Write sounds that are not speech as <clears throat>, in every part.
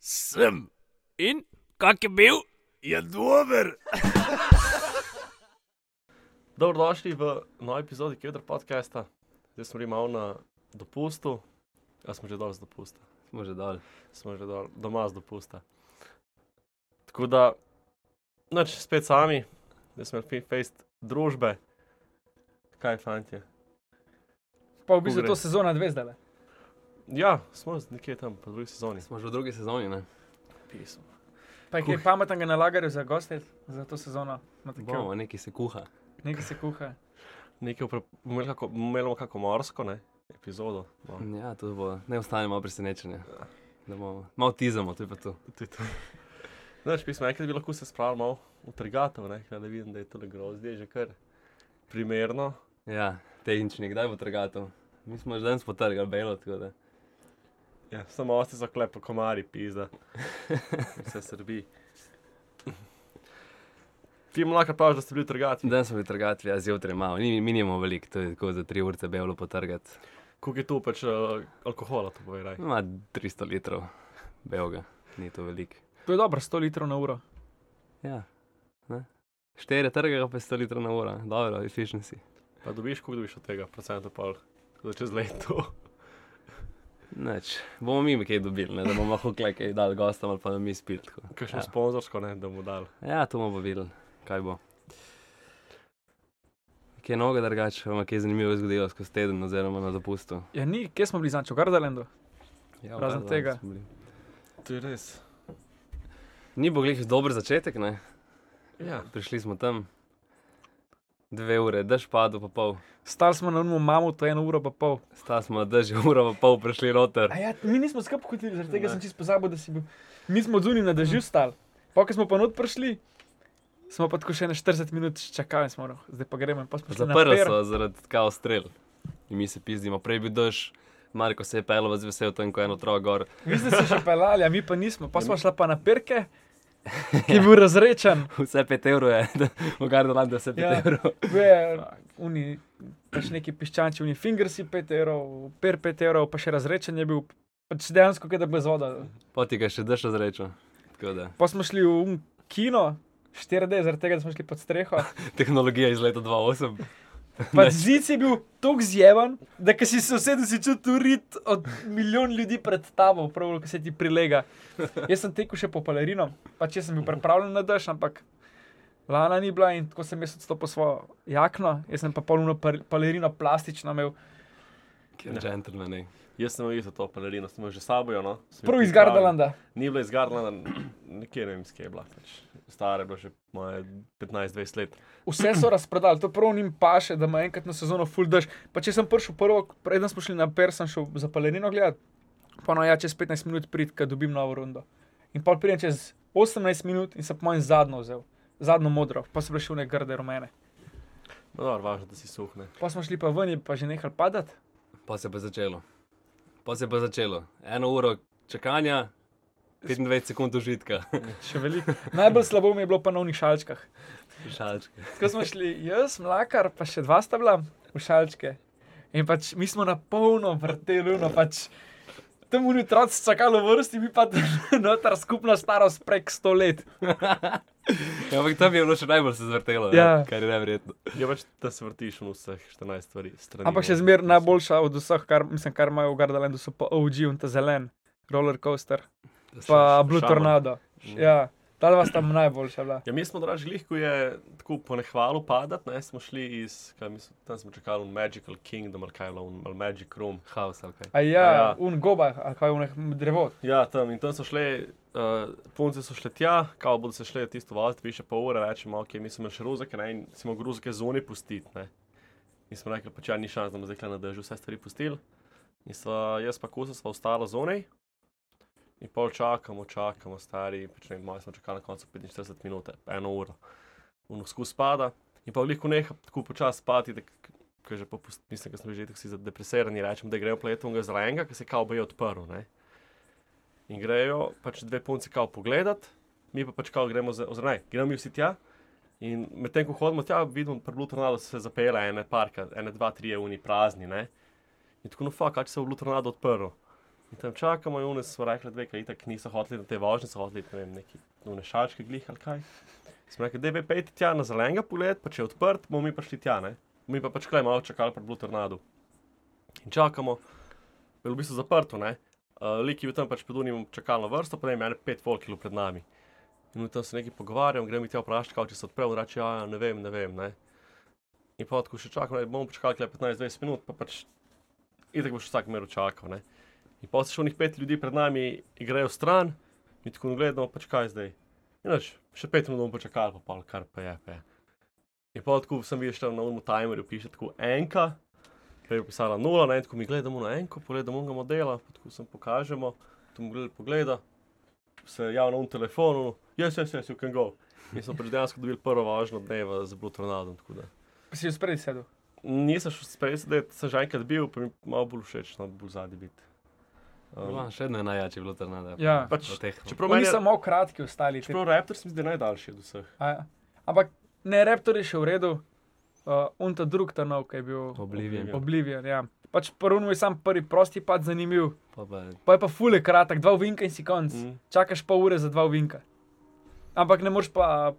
Sem. In kak je bil? Je dober. <laughs> Dobrodošli v novi epizodi Kevdra podcasta. Zdaj smo bili malo na dopustu, a smo že dol z dopusta. Smo že dol. Smo že dol, doma z dopusta. Tako da, noč spet sami, zdaj smo imeli fejst družbe. Kaj, fantje? Pa v bistvu Pogre. to sezona dve zdaj. Ja, smo nekje tam, po drugi sezoni. Smo že v drugi sezoni, ne? Pismo. Pa je kaj pametnega na lagarju za goste za to sezono. Bomo, nekaj se kuha. Nekaj se kuha. Nekaj imeli kako, morsko, ne? Epizodo. No. Ja, to bo, ne ostane malo presenečenja. Da bomo, malo tizamo, to je pa to. To je to. Znaš, pismo, enkrat bi lahko se spravil malo v trgatov, ne? Da vidim, da je to grozdje že kar primerno. Ja, tehnični, kdaj bo trgato? Mi smo že danes potrgali belo, tako da. Ja, samo osti so klepo komari, pizda. <laughs> Vse srbi. Ti mu lahko praviš, da ste bili trgati. Danes smo bili trgati, ja, zjutraj malo. Ni, mi nimamo veliko, to je tako za tri urce belo potrgati. Koliko je tu pač uh, alkohola, to povedaj. Ima 300 litrov belega, ni to veliko. To je dobro, 100 litrov na uro. Ja, ne? Štiri trgajo pa 100 litrov na uro, dobro, efficiency. Pa dobiš, koliko dobiš od tega, procentov pol, za čez leto. Neč, bomo mi kaj dobili, ne? da bomo lahko kaj kaj dali gostom ali pa da mi spili. tako. Kakšno Ja. sponzorsko, ne, da mu dal. Ja, to bomo videli, kaj bo. Kaj je noga drugače, vam je kaj zanimivo zgodilo skozi teden oziroma na dopustu. Ja, ni, kje smo bili zanč, v Gardalandu. Ja, Razen tega. To je res. Ni bil glih dober začetek, ne? Ja. Prišli smo tam, dve ure, dež padel pa pol. Stali smo na umu mamu, to eno uro pa pol. Stali smo na dež, <laughs> uro pa pol prišli noter. A ja, mi nismo skupaj hodili, zaradi tega Ne. sem čisto pozabil, da si bil. Mi smo zunaj na dežju stali. Pa, ko smo pa not prišli, smo pa tako še ne 40 minut čakali, smo, no, zdaj pa gremo. in pol smo šli na Zaprli so zaradi kao strel. In mi se pizdimo, prej bil dež, Marko se je pelil, z vesel tam, ko je eno otrok gor. Vi ste se še pelali, a mi pa nismo. Pa smo šla pa na perke, <laughs> ki je bil razrečen. <laughs> Vse 5 evrov je, v Gardalandu vse 5 Ja. evrov. Je uni, pač neki piščanči, uni fingersi 5 evrov, per 5 evrov, pa še razrečen je bil, pač dejansko, kaj da brez voda. Poti ga še drž razrečo. Tako da, Pa smo šli v kino, 4D, zaradi tega, da smo šli pod streho. <laughs> tehnologija iz leta 2008. Pač zid je bil tako zjeven, da si se usedel, si čutil rit od milijon ljudi pred tabo, prav, ko se ti prilega. Jaz sem tekel še po palerino, pač jaz sem bil pripravljen na dež, ampak lana ni bila in tako sem jaz odstopil svojo jakno, jaz sem pa polno palerino plastično imel. Ker gentleman, ne. Jaz sem videl to pelerino, sem jo že s sabo, no. Sem Prav iz. Gardalanda. Ni bila iz Gardalanda, nekje ne vem, iz kje je bila. Pač. Stara je bila že moje 15-20 let. Vse so razprodali, to prav njim paše, da ima enkrat na sezono full dež. Pa če sem prišel prvo, preden smo šli na Per, sem šel za palerino gledati, pa no ja, čez 15 minut prid, ko dobim novo rundo. In pa pridem čez 18 minut in sem po mojem zadnjo vzel, zadnjo modro, pa bile še vne grde rumene. No, dobro, važno, da si suhne. Pa smo šli pa ven in pa že nehali padati. Pa se je pa začelo. Pa se je pa začelo. Eno uro čakanja, 25 sekund užitka. <laughs> Še veliko. Najbolj slabo mi je bilo pa na unih šalčkah. Šalčke. Tako smo šli, jaz, mlakar, pa še dva sta bila v šalčke. In pač mi smo na polno vrteli, no pač tam v otroci čakali v vrsti, mi pa <laughs> notar skupna starost prek 100 let. <laughs> Ja, ampak tam je bilo še najbolj se zvrtelo, Ja. ja. kar je neverjetno. Je pač, da se vrtiš v vseh 14 stvari. Strani, Ampak še zmeraj najboljša od vseh, kar, mislim, kar imajo v Gardalandu, so pa OG in ta zelen, roller coaster, pa Blue Šaman. Tornado. Ja, ta dva sta najboljša bila. Ja, mi smo draž glih, ko je tako po nehvalu padati, ne, smo šli iz, kaj mislim, tam smo čakali v Magical Kingdom, ali kaj je bilo, ali Magic Room. Haos, ok. A ja, A ja. un goba, a kaj unih drevo. Ja, tam in tam so šli, uh, punce so šle tja, kao bodo se šle tisto voziti, više pol ure, rečemo, ok, mi smo še ruzake, ne, in smo gruzake zunaj pustiti, ne. In smo rekli, pač ja, ni šans, da bomo zdaj na dežju vse stvari pustili. In sva, jaz pa kusa sva ostala zunaj. In pol čakamo, čakamo, stari, pač ne vem, malo čakali na koncu 45 minut, eno uro. Uno skus pada in pa veliko neha tako počasi spati, da k- ko je že popust, mislim, da smo že tako si zadepresirani, rečemo, da grejo pletovnega zelenega, ki se kao bo je odprl, ne. In grejo pač dve punci kao pogledat, mi pa pač kao gremo, oziroma gremo mi vsi tja. In medtem ko hodimo tja, vidimo, da pri Tornado se zapele ene parka, ene, dva, tri uni prazni, ne. In tako, no, fuck, kaj če se je v Tornado odprl. In tam čakamo, in oni smo rekli, kaj itak niso hoteli na te vožnje, so hoteli ne vem, neki nune šalčke glih ali kaj. Smo rekli, da bi pejti tja na zelenega pogled, pa če je odprt, bomo mi prišli tja, ne. Mi pa pač klej malo čakali pred Blue Tornado. In čakamo, bilo v bistvu zaprto, ne. Uh, Lik je bil tam pač pred unim čakalno vrsto, pa ne vem, pet volkilov pred nami. In tam se nekaj pogovarjamo, gremo mi tja vprašati, kao, če se odpre, reče, ja, ja, ne vem, ne vem, ne. In pa tako še čakamo, ne, bomo počakali kle 15-20 minut, pa pač itak boš vsak meru čakal, ne. In pa se še onih pet ljudi pred nami grejo stran, mi tako gledamo, pač kaj zdaj. In nač, še pet minut bomo počakali, pa pol, kar pa je, pa je. In pa tako sem videl, tam na umu timerju piše tako enka, prej je pisala nula, ne, tako mi gledamo na enko, pogledamo unga modela, pa tako sem pokažemo, tu mu gleda pogleda, se javno na telefonu, yes, yes, yes, you can go. In smo pač dejansko dobili prvo važno dneva z Blue Tornado, tako da. Pa si jo spredi sedel. Nisem šel spet, da sem že enkrat bil, pa mi je malo bolj všeč, no, bolj zadnji biti. Um, Um, še vedno je najjači bilo tornado. Ja. pač, čeprav meni malo kratki ostali. te- čeprav Raptors mi zdi najdaljši od vseh. A ja. Ampak ne, Raptor je še v redu, uh, un ta drug nov, ki je bil Oblivion. Oblivion. Ja. Pač prvi je sam prvi prosti pad zanimiv, Pa pa, pa je pa fule kratek, dva vinka in si konc. Mm. Čakaš pol ure za dva vinka. Ampak ne moreš pa,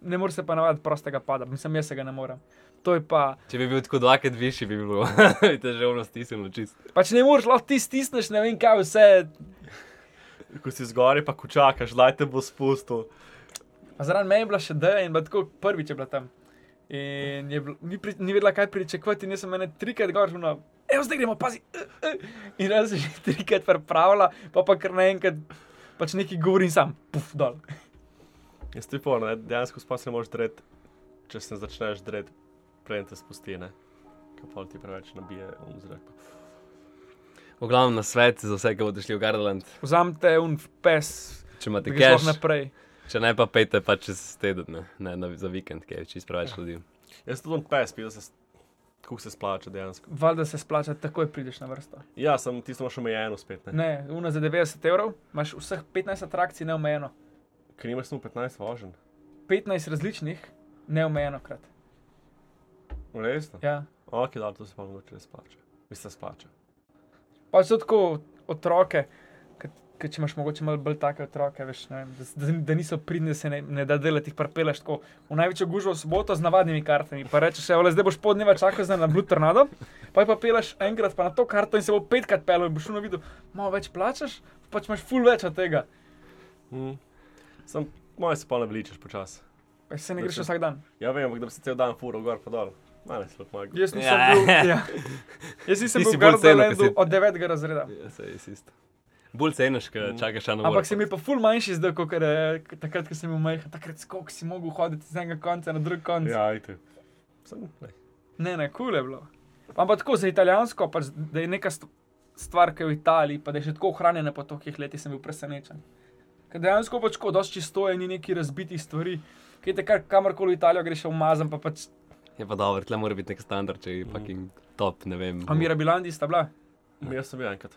ne moreš se pa navaditi prostega pada, mislim, jaz se ga ne morem. To je pa, če bi bil tako dvakrat višji, bi bilo <laughs> težavno stisnjeno čist. pač ne moreš, lahko ti stisneš, ne vem kaj vse. Ko si zgori, pa ko čakaš, daj te bo spustil. A Zraven me je bila še D in bila tako prvič je bila tam. In je bilo, ni, pri, ni vedela, kaj pričakovati, in jaz sem mene trikrat gor, no, evo zdaj gremo, pazi. eh, eh." In jaz sem že trikrat pripravila, pa pa kar naenkrat pač nekaj govorim sam, puf, dol. Jaz ti povem, ne, dejansko sploh se ne moreš dret, če se ne začneš dret, preden te spusti, ne. Ker pa ti preveč nabije um zrak. V glavnem na svet za vse, ki bodo šli v Gardaland. Vzamite un pes, Če imate cash, naprej. če ne pa pejte pa čez teden, ne, ne na, za vikend, ki je čist preveč ljudi. Jaz tudi on pes, pil se, kako se splača dejansko. Valjda se splača, takoj prideš na vrsto. Ja, sem tisto imaš omejeno spet, ne. Ne, una za 90 evrov, imaš vseh 15 atrakcij neomejeno. Ker nimaš samo 15 vožen. 15 različnih, neomejeno krat. Resno? Ja. Ok, da, to se pa mogoče res splača. Mislim, splača. Pa so tako otroke, ki če imaš mogoče malo bolj take otroke, veš, ne vem, da, da, da niso pridni, da se ne, ne da delati, jih prepelaš tako v največjo gužvo v soboto z navadnimi kartami. Pa rečeš, evo, zdaj boš pol dneva čakal na Blue Tornado, pa pa pelaš enkrat pa na to karto in se bo petkrat pelil in boš šel na video, malo več plačaš, pač imaš full več od tega. Mm. Sem, moje se pa ne vličeš počasi. Se ne greš vsak dan. Ja, vem, ampak da bi se cel dan furil gor pa dol. Malo se lahko maga. Jaz nisem Ja. bil, ja. Jaz <laughs> nisem bil si v Gardalandu si- od 9. razreda. Ja, se je isto. Bolj ceniš, ker Mm. čakaš na Ampak se mi je pa ful manjši zdaj, kot je takrat, ko sem bil majhen. Takrat skok si mogel hoditi z enega konca na drug konec. Ja, ajte. Sem, ne. Ne, ne, kul je bilo. Ampak tako za italijansko, pač, da je neka st- stvar, ki je v Italiji, pa da je še tako ohranjena po tolikih letih, sem bil presenečen. Ker dejansko pač tako, dosti čisto je, ni neki razbitih stvari. Kaj te kar kamorkoli v Italijo greš, umazan, pa pač. Je pa dobro, tle mora biti nek standard, če je Mm. fucking top, ne vem. A Mira Bilandi sta bila, Jaz sem bil enkrat.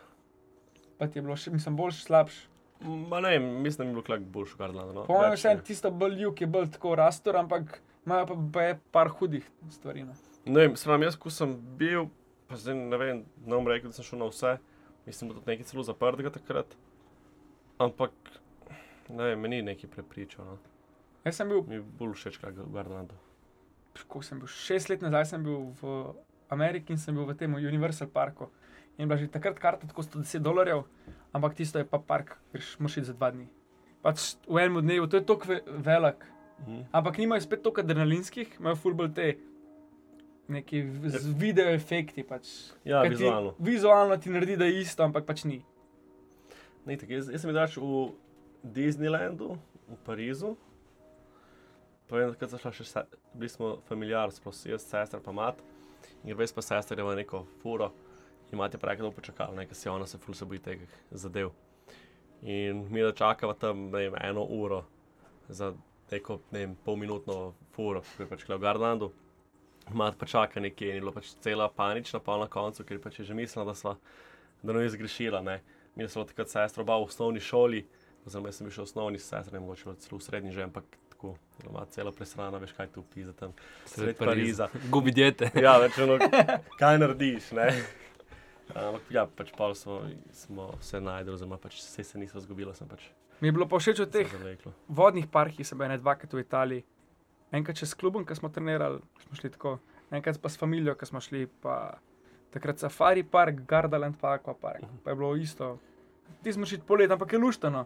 pa ti je bilo še, mislim, boljš, slabš. Ma ne, mislim, da mi je bilo klak boljš v Gardlanu. No. Po mojem, še ne. tisto bolj jug je bolj tako rastor, ampak imajo pa, pa je par hudih stvari. No. Ne vem, sem jaz, ko sem bil, pa zdaj ne vem, ne bom rekel, da sem šel na vse. Mislim, da tudi nekaj celo zaprtega takrat. Ampak, ne vem, meni ni nekaj prepričal. No. Jaz sem bil Mi je bolj všeč, kaj v Gardlanu. ko sem bil šest let nazaj, sem bil v Ameriki in sem bil v tem Universal Parku. In bila že takrat karta tako 110 dolarjev, ampak tisto je pa park, greš moraš iti za dva dni. Pač v enem dnevu, to je tako ve velik. Mhm. Ampak nimajo spet toliko adrenalinskih, imajo fullback te neki z video efekti. Pač. Ja, Ker ti- vizualno. Vizualno ti naredi, da je isto, ampak pač ni. Ne, tako, jaz, jaz sem bil v Disneylandu, v Parizu. Pa vem, da smo še, se- bili smo familiar, sploh jaz, sestra pa mat. In res pa sestra ima neko furo. In imate prej, da bo počakala, nekaj se ona se ful se boji tega zadev. In mi da čakava tam, vem, eno uro za neko, ne vem, polminutno furo, ki je pač v Gardandu. Mat pa čaka nekje in je bila pač cela panična, pa na koncu, ker je pač že mislila, da sva, da nam je zgrešila, ne. Mi smo takrat sestro oba v osnovni šoli, oziroma sem bil še v osnovni sestro, ne mogoče celo v srednji že, ampak tako, ima cela presrana, veš kaj tu pisa tam. Sred Pariza. Gubi djete. Ja, več ono, <laughs> kaj narediš, ne. Ampak ja, pač pol smo, smo se najdel, oziroma pač vse se niso zgubili, sem pač Mi je bilo pa všeč od teh zaveklo. vodnih parkih, se bene dvakrat v Italiji. Enkrat čez klubom, ki smo trenirali, smo šli tako, enkrat pa s familijo, ki smo šli pa takrat safari park, Gardaland pa akvapark. Pa je bilo isto. Ti smo šli polet, ampak je luštano.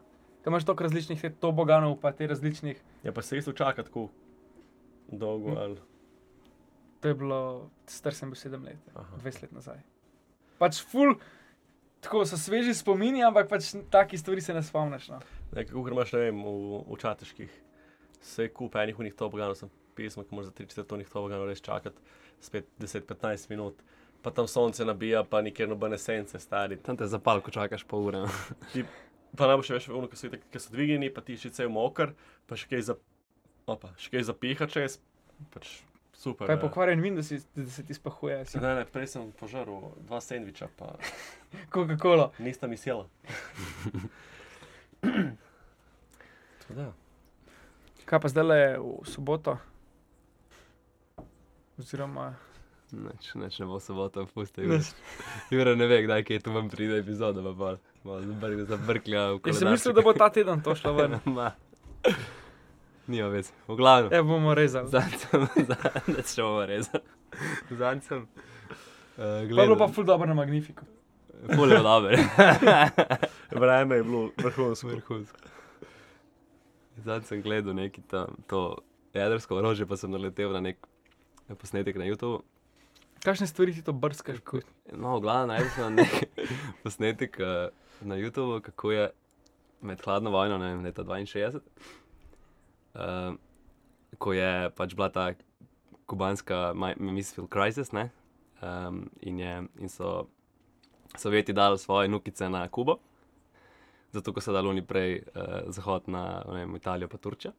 Kaj imaš toliko različnih toboganov, pa te različnih. Ja, pa se isto čaka tako dolgo. Hm. Ali... To je bilo, star sem bil sedem let, Aha. 20 let nazaj. Pač ful, tako so sveži spomini, ampak pač takih stvari se ne spomniš. No. Kako imaš, ne vem, v, v čateških, se kup enih unih toboganov, sem pismo, ki moraš za 3-4 tonih toboganov res čakati, spet 10-15 minut. Pa tam sonce nabija, pa nikjer nobene sence, stari. Tam te zapal, ko čakaš pol ure. Pa najbolj še ono, ki so, itak- ki so dvignjeni, pa ti še cel moker, pa še kaj za, opa, še kaj zapiha čez, pač super. Pa je pokvarjen vin, da, se ti spahuje, si Ne, ne, prej sem požaril dva sendviča, pa <laughs> Coca-Cola. nista mi sjela. <clears throat> Da, Kaj pa zdaj le v soboto? Oziroma, Neč, neč ne bo sobota, pusti. Ne. Jura ne ve, kdaj je tu vam pride epizoda, pa pa malo zabr- zabrklja v jaz sem mislil, da bo ta teden to šlo ven. <laughs> Ma. Nima več. V glavnem. Ja, bomo rezali. Zancem, <laughs> zancem, če bomo rezali. Zancem. Uh, Pa bilo pa ful dobro na Magnifiku. Ful je dobro. <laughs> vreme je bilo vrhunsko. Vrhunsko. Zdaj sem gledal neki tam, to jedrsko orožje, pa sem naletel na nek posnetek na YouTube. Kakšne stvari ti to brskaš? ko- No, v glavnem najdel sem nek <laughs> posnetek uh, na YouTubu, kako je med hladno vojno, ne vem, leta 62, uh, ko je pač bila ta kubanska Mi- Missile Crisis, ne, um, in, je, in so Sovjeti dali svoje nukice na Kubo, zato ko so dali oni prej uh, zahod na vem, Italijo pa Turčijo.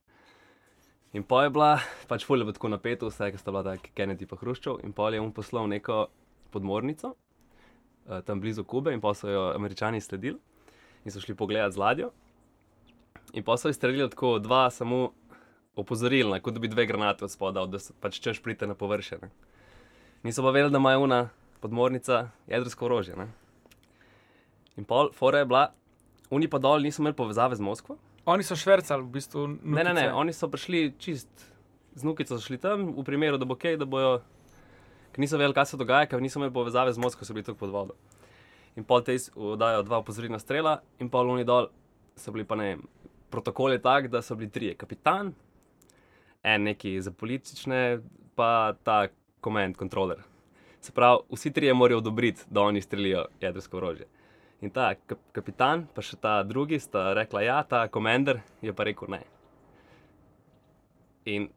In pa je bila, pač fulje bo tako napeto, vse, ki sta bila tako Kennedy pa Hruščov, in pa je on poslal neko podmornico uh, tam blizu Kube, in pa so jo američani sledili in so šli pogledat z ladjo. In pa so izstrelili tako dva, samo opozorili, kot da bi dve granate od spoda, da se pač češ prite na površje. Ne. Niso pa vedeli, da ima una podmornica jedrsko orožje. Ne. In pol, fora je bila, oni pa dol niso imeli povezave z Moskvo. Oni so švrcali, v bistvu. Ne, ne, ne, nukice. oni so prišli čist, z nukico so šli tam, v primeru, da bo kaj, da bojo, ker niso vedeli, kaj se dogaja, ker niso imeli povezave z Moskvo, so bili tako pod vodo. In pol te dajo dva opozorilna strela, in pol oni dol so bili pa ne vem. Protokol je tak, da so bili trije, kapitan, en neki za politične, pa ta command controller. Se pravi, vsi trije morajo odobriti, da oni strelijo jedrsko orožje. In ta kap kapitan, pa še ta drugi, sta rekla ja, ta komender je pa rekel ne. In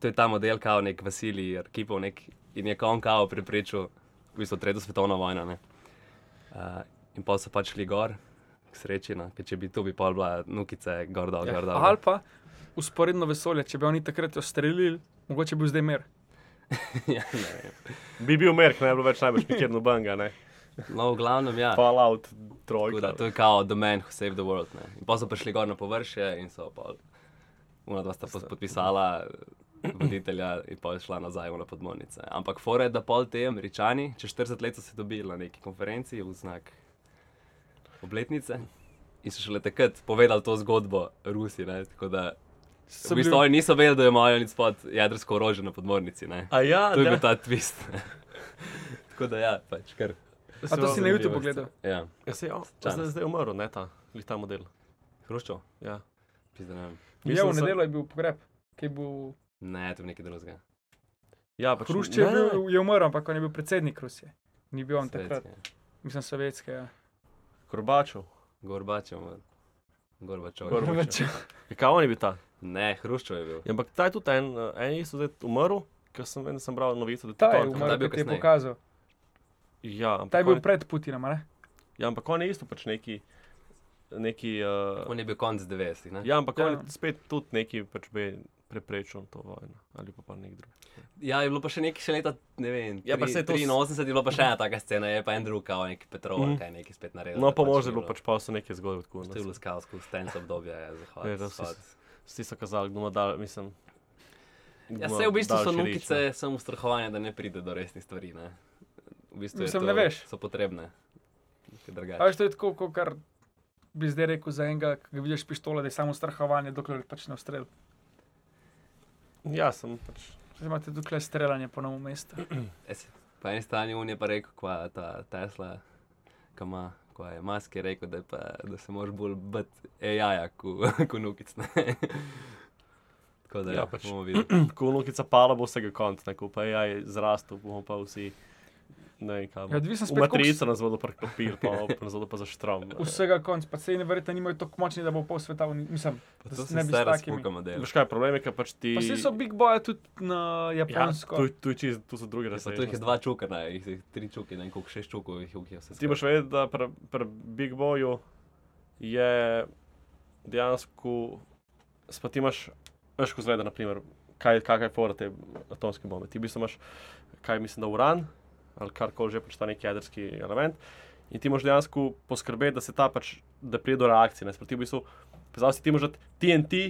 to je ta model, kao nek Vasilij, Arkipov, nek, in je kao on kao preprečil, v bistvu, tretjo svetovno vojno. ne. Uh, in pa so pač šli gor, k sreči, no, ker če bi tu bi pol bila nukice, gor dol, Ja. gor dol. Ali pa usporedno vesolje, če bi oni takrat jo streljili, mogoče bi bil zdaj mir. <laughs> ja, ne vem. Bi bil Merk, ne bi bilo več najbolj nikjer nobenega, ne. No, v glavnem, ja. Fallout, trojka. Da, to je kao The Man Who Saved the World. Ne. In pa so prišli gor na površje in so pa una dva sta podpisala eh, voditelja in pa je šla nazaj v podmornice. Ampak fore, je, da pol te američani, čez 40 let so se dobili na neki konferenci v znak obletnice in so šele takrat povedali to zgodbo Rusi. Ne. Tako da So v bistvu bili- oni niso vedeli, da imajo nič spod jedrsko orožje na podmornici. Ne. A ja, To je da. bil ta twist. <laughs> Tako da ja, pač kar. A to si na YouTubu gledal? Ja, Ja, se, oh, Čas. zdaj, zdaj je umrl, ne ta, glih ta model. Hruščov. Ja. Pizda, ne vem. Ja, v nedeljo je bil pogreb, ki je bil. Ne, to je nekaj drugega. Ja, pač, Hrušč je, bil, je umrl, ampak on je bil predsednik Rusije. Ni bil on takrat, Svetski. mislim, sovjetske. Ja. Gorbačov. Gorbačev. Gorbačev. Gorbačev. Ja, kaj on je bil ta? Ne, Hruščov je bil. Ja, ampak ta je tudi en, eh, en isto zdaj umrl, ker sem, vem, da sem bral novico, da Ta je torek. Ta umrl, je bil ki ti je pokazal. Ja, ampak Ta je on bil pred Putinom, a ne? Ja, ampak on je isto pač neki. neki uh, On je bil konc 90-ih. ne? ja, ampak Ja. on je spet tudi neki pač bi preprečil to vojno. Ali pa pa nek drug. Ja, je bilo pa še nekaj še leta, ne vem, Ja, pa tri- saj to s- 83 je bilo pa še ena taka scena, je pa en drug, kao neki Petrov, mm. kaj neki spet naredil. No, pa možno ni je bilo pač pa so neke zgodbe tako. To je bilo skavsko, stens obdobje, je Ja, zahod. vsi so kazali, da bomo dali, mislim. Ja, se v bistvu so nukice samo ustrahovanje, da ne pride do resnih stvari. Ne? V bistvu Mislim, to, ne veš. So potrebne. je A drugače. veš, to je tako, kot kar bi zdaj rekel za enega, ki ga vidiš pištole, da je samo strahovanje, dokler pač ne ustrel. Ja, sem pač. Zdaj imate tukaj streljanje po novem mestu. <clears throat> Es, po eni strani on je pa rekel, kva ta Tesla, ki ima, kva je Musk je rekel, da, pa, da se moraš bolj biti AI-ja, kot <laughs> nukic. Tako da Ja, ja, pač- bomo videli. <clears throat> Ko vnukica pala, bo vsega konc, ne, ko pa je jaj zrastel, bomo pa vsi. Ne kaj. Ja, odvisno v spet, matrico nas bodo preklopili, pa <laughs> nas bodo pa za štrom. Vsega konc, pa se jim verjetno nimajo tako močni, da bo pol sveta, mislim, da to se se ne bi s stara takimi. spuka model. Veš kaj, problem je, ker pač ti. Pa vsi so big boje tudi na Ja, japonsko. tu, tu, tu, tu so druge Ja, pa tu jih je dva čuka, ne, jih je tri čuke, ne koliko, šest čukov jih je vse. Ti boš vedel, da pri pri Big Boyu je dejansko, pa ti imaš, veš, ko zgleda, naprimer, kaj, kakaj je fora te atomske bombe. Ti v bistvu imaš, kaj mislim, da uran ali karkoli že pač ta neki jedrski element. In ti moraš dejansko poskrbeti, da se ta pač, da pride do reakcije. Ne, Sproti v bistvu, predstavljaj si ti možeš TNT,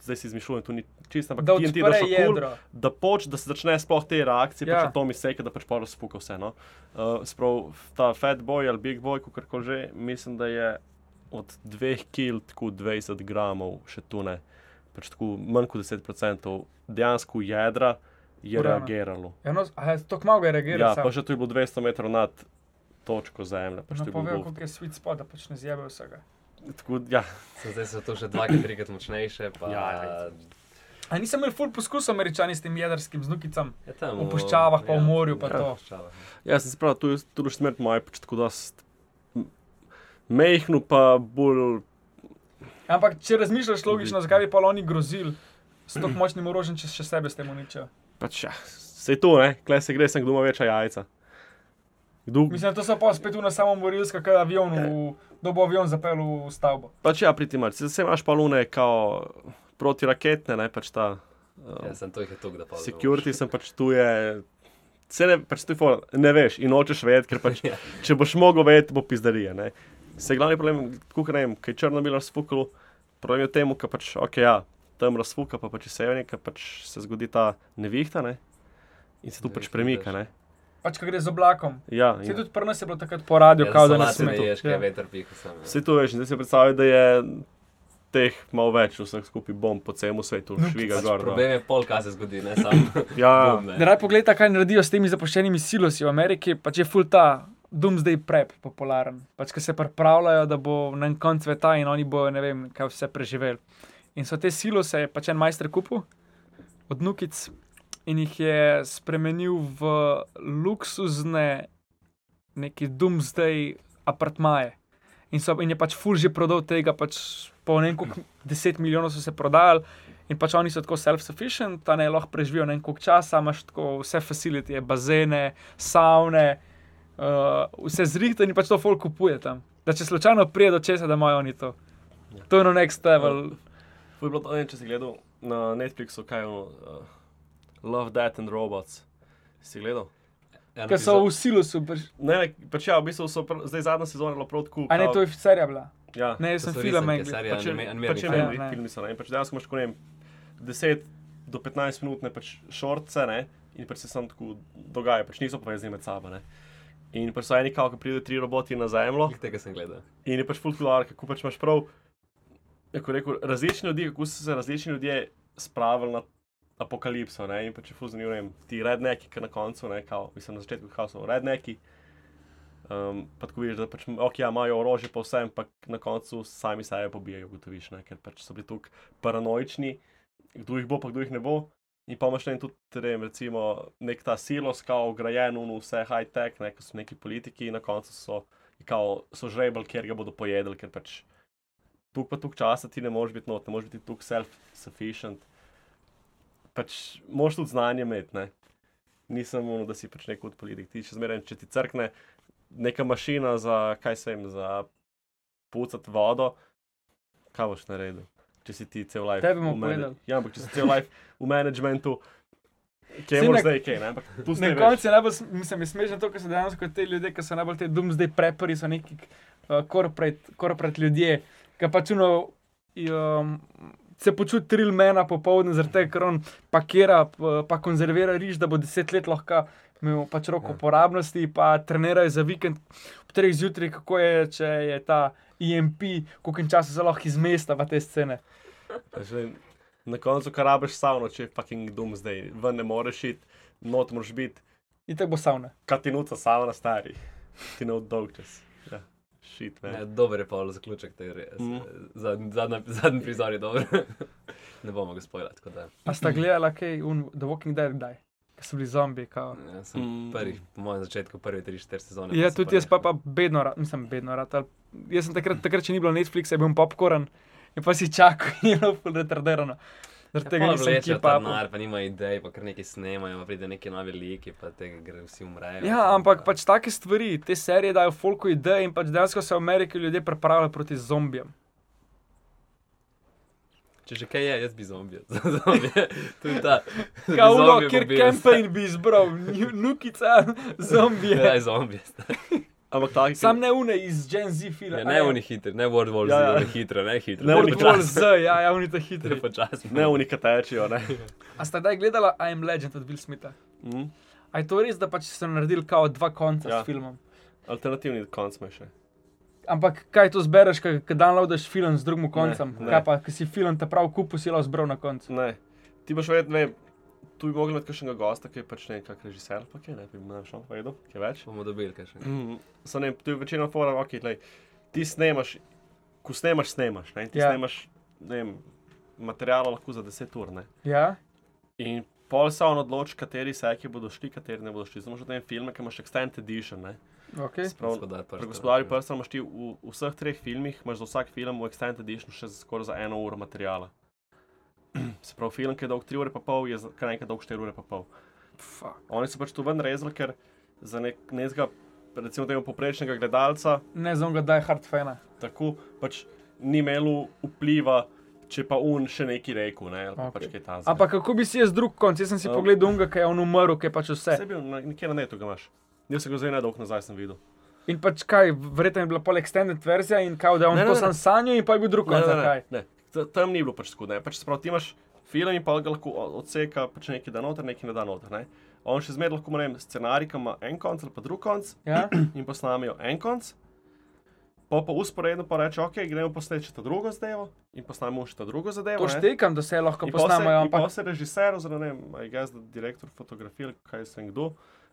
zdaj si izmišljujem, tu ni čisto, ampak Da TNT, da šokul, jedro. da, poč, da se začne sploh te reakcije, ja. Ja. pač atomi seke, da pač pa razpuka vse. No? Uh, sprav, ta Fat Boy ali Big Boy, kako koli že, mislim, da je od 2 kg tako 20 gramov še tu ne, pač tako manj kot 10% dejansko jedra je Urana. reagiralo. Ja, no, a je to kmago je reagiral. Ja, sam. pa še tu je bilo 200 metrov nad točko zemlje. Pač No, povejo, koliko je sweet spot, da pač ne zjebe vsega. Tako, ja, So zdaj so to še dvakrat, trikrat močnejše. Pa, Ja, ja. A nisem imel full poskusov američani s tem jedrskim znukicam. Je tam, V puščavah pa v morju pa ja, to. ja. ja sem se prav, tu je tu je smrt moja, pač tako dost mehko, pa bolj Ampak če razmišljaš logično, zakaj bi pa oni grozili s tako močnim orožjem, če še sebe s tem uničijo? Pač, ja, se je to, ne, klej se gre, sem kdo ima večja jajca. Kdo, Mislim, to so pa spet na samo morilska, kaj avion, v, da bo avion zapeljal v stavbo. pač ja, priti mar, se imaš pa lune, kao protiraketne, ne, pač ta uh, Ja, sem to jih je tuk, da pa. security, sem pač tu je, se ne, pač tu je, for, ne veš in nočeš vedeti, ker pač, <laughs> Ja. če boš mogel vedeti, bo pizdarija, ne. Se glavni problem, kako ne vem, kaj Črnobil razfukal, problem je v tem, ker pač, ok, ja, tam razfuka, pa pač severni, ker pač se zgodi ta nevihta, ne, in se tu pač premika, veš. ne. Pač, ko gre z oblakom. Ja, Se tudi pri nas je bilo takrat po radiju, Ja, kao da nas se sme. smeješ, kaj Ja. veter piha sam. ja. Vse to veš, zdaj si predstavljaj, da je teh malo več vseh skupaj bomb po celem svetu, No, šviga Pač gor. problem je pol, kaj se zgodi, ne sam. <clears throat> Ja, bom, ne. Da raj pogleda, kaj naredijo s temi zapuščenimi silosi v Ameriki, pač je full ta doomsday prep popularen. Pač, ki se pripravljajo, da bo na en konc sveta in oni bojo, ne vem, kaj vse preživeli. In so te silose pač en majster kupil od Nukic in jih je spremenil v luksuzne, neki doomsday apartmaje. In, so, in je pač full že prodal tega, pač po ne vem, koliko deset milijonov so se prodajali. In pač oni so tako self-sufficient, da ne lahko preživijo ne vem koliko časa, imaš tako vse facilitije, bazene, savne, uh, vse zrihtane in pač to folk kupuje tam. Da če slučajno pride do česa, da imajo oni to. Ja. To je no next level. To je bilo to, če si gledal na Netflixu, kaj je ono, uh, Love, Death and Robots. Si gledal? Ja, Ker so v silosu. pač- Ne, ne, pač ja, v bistvu so, pr, zdaj zadnja sezona bila prav tako. A ne, to je serija bila. Ja, Ne, jaz sem film serija. pač pač je meni, ne. filmi so, ne, pač dejansko imaš, ko ne vem, 10 do 15 minut, ne, pač šortce, ne, in pač se sam tako dogaja, pač niso povezani med sabo, ne. In pač so eni, kao, ko pride tri roboti na zemljo, tega sem gledal. In je pač fulkular, kako pač imaš prav, kako rekel, različni ljudje, kako so se različni ljudje spravili na apokalipso. Ne? In je fulz zanimivo, ne vem, ti redneki, ki na koncu, ne, kao, mislim na začetku, kao so redneki. Um, pa tako vidiš, da pač, okay, ja, imajo orožje pa vsem, ampak na koncu sami sebe pobijajo, ugotoviš, ne? ker pač so bili tukaj paranoični, kdo jih bo, pa kdo jih ne bo. In pa imaš ne tudi, vem, recimo, nek ta silos, kao grajen, v vse high-tech, ne, ko so neki politiki in na koncu so kao, so žrebali, kjer ga bodo pojedli, ker pač tu pa tuk časa ti ne moreš biti not, ne moreš biti tuk self-sufficient. Pač moš tudi znanje imeti, ne. Ni samo, ono, da si pač neko od politik. Ti še zmeraj, če ti crkne neka mašina za, kaj se jim, za pucati vodo, kaj boš naredil? Če si ti cel life. Tebi bomo povedali. Ja, ampak če si cel life v managementu, kje moraš na- zdaj, kaj, ne? Ampak tu Na koncu je najbolj, mislim, je smešno to, ker so dejansko te ljudje, ki so najbolj te doomsday prepperi, so neki uh, corporate, corporate ljudje, ki pač uno, um, se počuti trilmena popoldne, zaradi tega, ker on pakira, pa, konzervira riž, da bo deset let lahko imel pač rok uporabnosti, pa trenirajo za vikend ob treh zjutraj, kako je, če je ta IMP, koliko časa se lahko izmesta v te scene. Že Na koncu, kar rabiš savno, če je fucking dum zdaj, ven ne moreš iti, not moraš biti, In tako bo savna. katinuca savna stari, ti ne dolg čas. Šit, Ne, ne. dober je pa zaključek te res. Mm. Zadnji, zadnji, zadnji prizor je dober. <laughs> ne bomo ga spojili, tako da. A sta gledala kaj, un, The Walking Dead, kdaj? Ker so bili zombi. Kao. Ja, sem Mm. prvih, po mojem začetku, prvi 3-4 sezone. Ja, tudi jaz pa, pa bedno, rad, nisem bedno rad. ali- Jaz sem takrat, takrat, če ni bilo Netflixa, je bil popkorn in pa si čakal in <laughs> je bilo ful retardirano. Zaradi Ja, tega nisem vlečejo ta upal. denar, pa nima idej, pa kar nekaj snemajo, pa pride neki novi liki, pa tega gre vsi umrejo. Ja, ampak pač take stvari, te serije dajo folko ideje in pač dejansko se v Ameriki ljudje pripravljajo proti zombijem. Če že kaj je, jaz bi zombije. <laughs> zombije. Je ta. Kao, zombije kjer mobil. kampanje bi izbral, <laughs> nukica, zombije. Ja, zombije. <laughs> Ampak taki, Sam ne une iz Gen Z filma. Ja, ne oni hitri, ne World War Z, Ja, ja. oni hitro, ne hitro. Ne, oni World War. Z, ja, ja, oni Ne hitri. ne unika tečejo, ne. A ste kdaj gledala I Am Legend od Will Smitha? Mm. A je to res, da pač so naredili kao dva konca ja. S filmom? Alternativni konc ima še. Ampak kaj to zbereš, ko downloadaš film z drugim koncem? ne. Kaj pa, ki si film te prav kupu, si lahko zbral na koncu. Ne. Ti boš vedno, ne, tu bi mogli imeti kakšnega gosta, ki je pač ne vem, kak režiser, pa kaj ne, bi mu šel povedal, kaj več. Bomo dobili kaj še. Mm. So ne, tu je večina fora, ok, lej, ti snemaš, ko snemaš, snemaš, ne, ti Ja. ja. snemaš, ne vem, materijala lahko za 10 ur, ne. Ja? In pol se on odloči, kateri seki bodo šli, kateri ne bodo šli. Zdaj imaš te filme, ki imaš extended edition, ne. Okay. Prav, Gospodar prstov. Imaš ti v, v vseh treh filmih, imaš za vsak film v Extended Edition še skoraj za eno uro materijala. <clears throat> Se pravi, film, ki je dolg 3 ure pa pol, je kar nekaj dolg 4 ure pa pol. Fuck. Oni so pač tu ven rezali, ker za nek, nekega, recimo tega poprečnega gledalca, Ne znam ga, da je hard fana. tako pač ni imelo vpliva, če pa un še neki rekel, ne, ali pa Ok. pač kaj ta Ampak kako bi si jaz drug konc? Jaz sem si Ja. pogledal unga, ki je on umrl, ki je pač vse. Je bil nekje na netu, ga imaš. Jaz sem ga zdaj nedolgo nazaj sem videl. In pač kaj, verjetno je bila pol extended verzija in kao, da je on Ne, ne, ne, to ne. sam sanjal in pa je bil drug konc, ali kaj. ne. Ta- Tam ni bilo pač tako, ne. Pač, se pravi, ti imaš film in pa ga lahko o- odseka, pač nekaj da noter, nekaj ne da noter. Ne. On še zmeraj lahko, ne vem, scenarij, ki ima en konc ali pa drug konc Ja? <clears throat> in posnamijo en konc. Pa pa usporedno pa reče, ok, gremo posneči še ta drugo zadevo in posnamemo še ta drugo zadevo. To ne. štekam, da se lahko pol ampak se režiser, oziroma ne vem, a je gaz, direktor fotografije, kaj se kdo,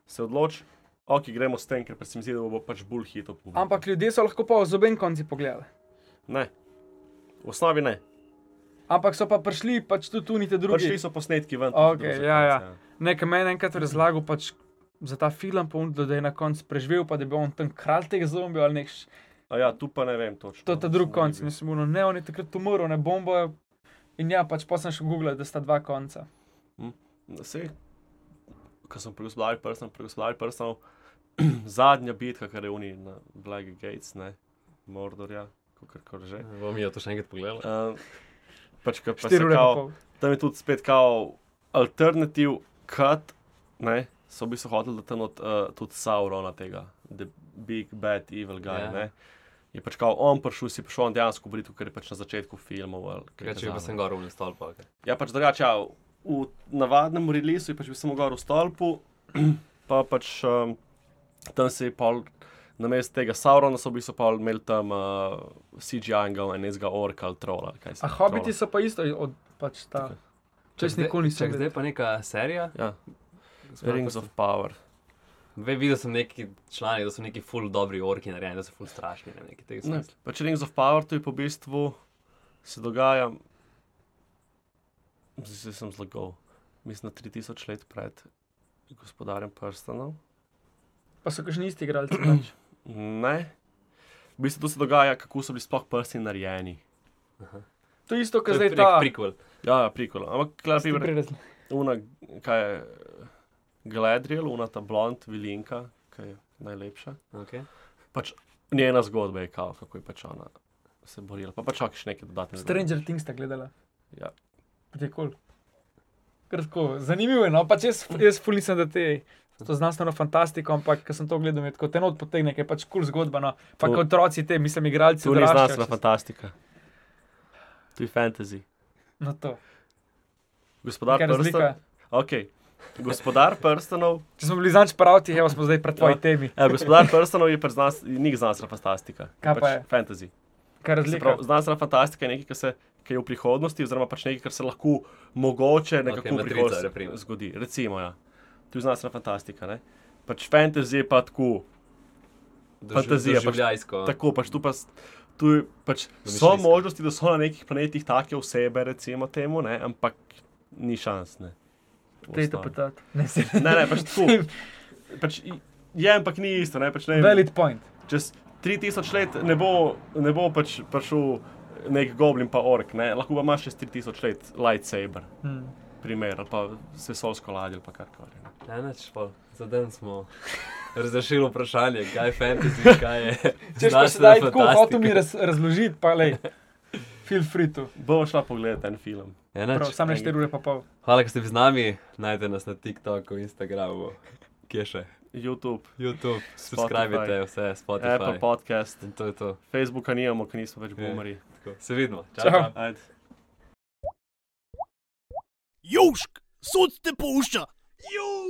se odloči, ok, gremo s tem, ker pa se mi zdi, da bo pač bolj hitro. Ampak ljudje so lahko pa z obem konci pogledali. Ne. V osnovi ne. Ampak so pa prišli pač tudi tu niti Pač drugi. ti so posnetki ven. Ok, tudi ja, ja. sekvence, Nekaj meni enkrat razlagal pač za ta film, da je na koncu preživel, pa da bil on tam kralj teh zombijev ali nek. A ja, tu pa ne vem točno. To je ta drugi konc. bi- Mislim, ono, ne, on je takrat umrl, ne bombo. In ja, pač pa sem še googlal, da sta dva konca. Sej, ko sem gospodarju prstov, gospodarju prstov, <clears throat> zadnja bitka, kar je uni na Black Gates, ne, Mordorja, kako kar že. Bom jo to še enkrat pogledal. Uh, pač, ko pa kao, tam je tudi spet kao alternativ cut, ne, so bi se hoteli, da tam od, uh, tudi Saurona tega, the big bad evil guy, Ja. ne. Je pač kao on prišel, si prišel on dejansko boriti, ker je pač na začetku filmov. ali kaj Kaj če pa sem gor v stol, pa kaj. Ja, pač drugače, ja, v navadnem releasu je pač bil samo gor v stolpu, <clears throat> pa pač um, tam se je pol, na mestu tega Saurona so v bistvu pol imeli tam uh, CGI-ga, enega orka ali trola. se A hobiti so pa isto od pač ta. Če si nikoli nisem Čak, zdaj pa neka serija. Ja, Rings of Power. Ve, videl sem neki člani, da so neki full dobri orki narejeni, da so full strašni. Ne, tega Ne, smisla. pač Rings of Power, to je po bistvu se dogaja, zdaj sem zlagal, mislim, na 3000 let pred gospodarjem prstanov. Pa so kakšni isti igralci. Pač. Ne. V bistvu to se dogaja, kako so bili sploh prsti narejeni. To je isto, je zdaj ta. prequel. Ja, ja prikolo. Ampak, klar, Ti primer, una, kaj je Gledriel, una ta blond vilinka, ki je najlepša. Okay. Pač njena zgodba je kao, kako je pač ona se borila. Pa pač še nekaj dodatnega. Stranger Things sta gledala. Ja. Je kul. Kratko, zanimivo je, no, pač jaz, jaz ful nisem, da te. To znanstveno fantastiko, ampak ko sem to gledal, me tako tenot potegne, je pač kul zgodba. No. Pa kot otroci te, mislim, igralci. To ni odraščajo znanstvena čez- fantastika. To je fantasy. No to. Gospodar Kaj je razlika? prsta. Ok. Gospodar prstanov. Če smo bili zanč pravti, evo smo zdaj pred tvoji Ja. temi. E, gospodar prstanov je pač znans, ni znanstvena fantastika. Kaj je pa pač je? Fantasy. Kaj je Se razlika? pravi, Znanstvena fantastika je nekaj, kar, se, kar je v prihodnosti, oziroma pač nekaj, kar se lahko mogoče nekako Okej, v prihodnosti zgodi. Recimo, ja. To je znanstvena fantastika. Ne? Pač fantasy je pa tako. Fantazija, pač Življajsko. Tako pač tu pa. Tu pač so možnosti, da so na nekih planetih take osebe, recimo temu, ne? ampak ni šans. Ne, Ostal. petati. Ne, se ne, ne, pač tako. <laughs> Pač je, ampak ni isto. Ne, pač ne, Valid point. čez 3000 let ne bo, ne bo pač prišel nek goblin pa ork, ne? lahko pa imaš čez 3000 let lightsaber, Hmm. primer, ali pa vesolsko ladjo ali pa karkoli. Ne. Ne, neč, pol. Za dan smo <laughs> razrešili vprašanje, kaj je fantasy, kaj je. Če pa znanstvena sedaj tako hotel mi raz, razložiti, pa lej. Feel free to. Bomo šla pogledati en film. Ja, sam ne 4 ure pa pol. Hvala, da ste z nami. Najdete nas na TikToku, Instagramu, kje še. YouTube, YouTube, subskrbite vse, Spotify. Apple Podcast, In to je to. Facebooka nimamo, ker nismo več Ja. boomeri. Tako. Se vidimo. Čau. čau. Južk, sod te pušča. Južk.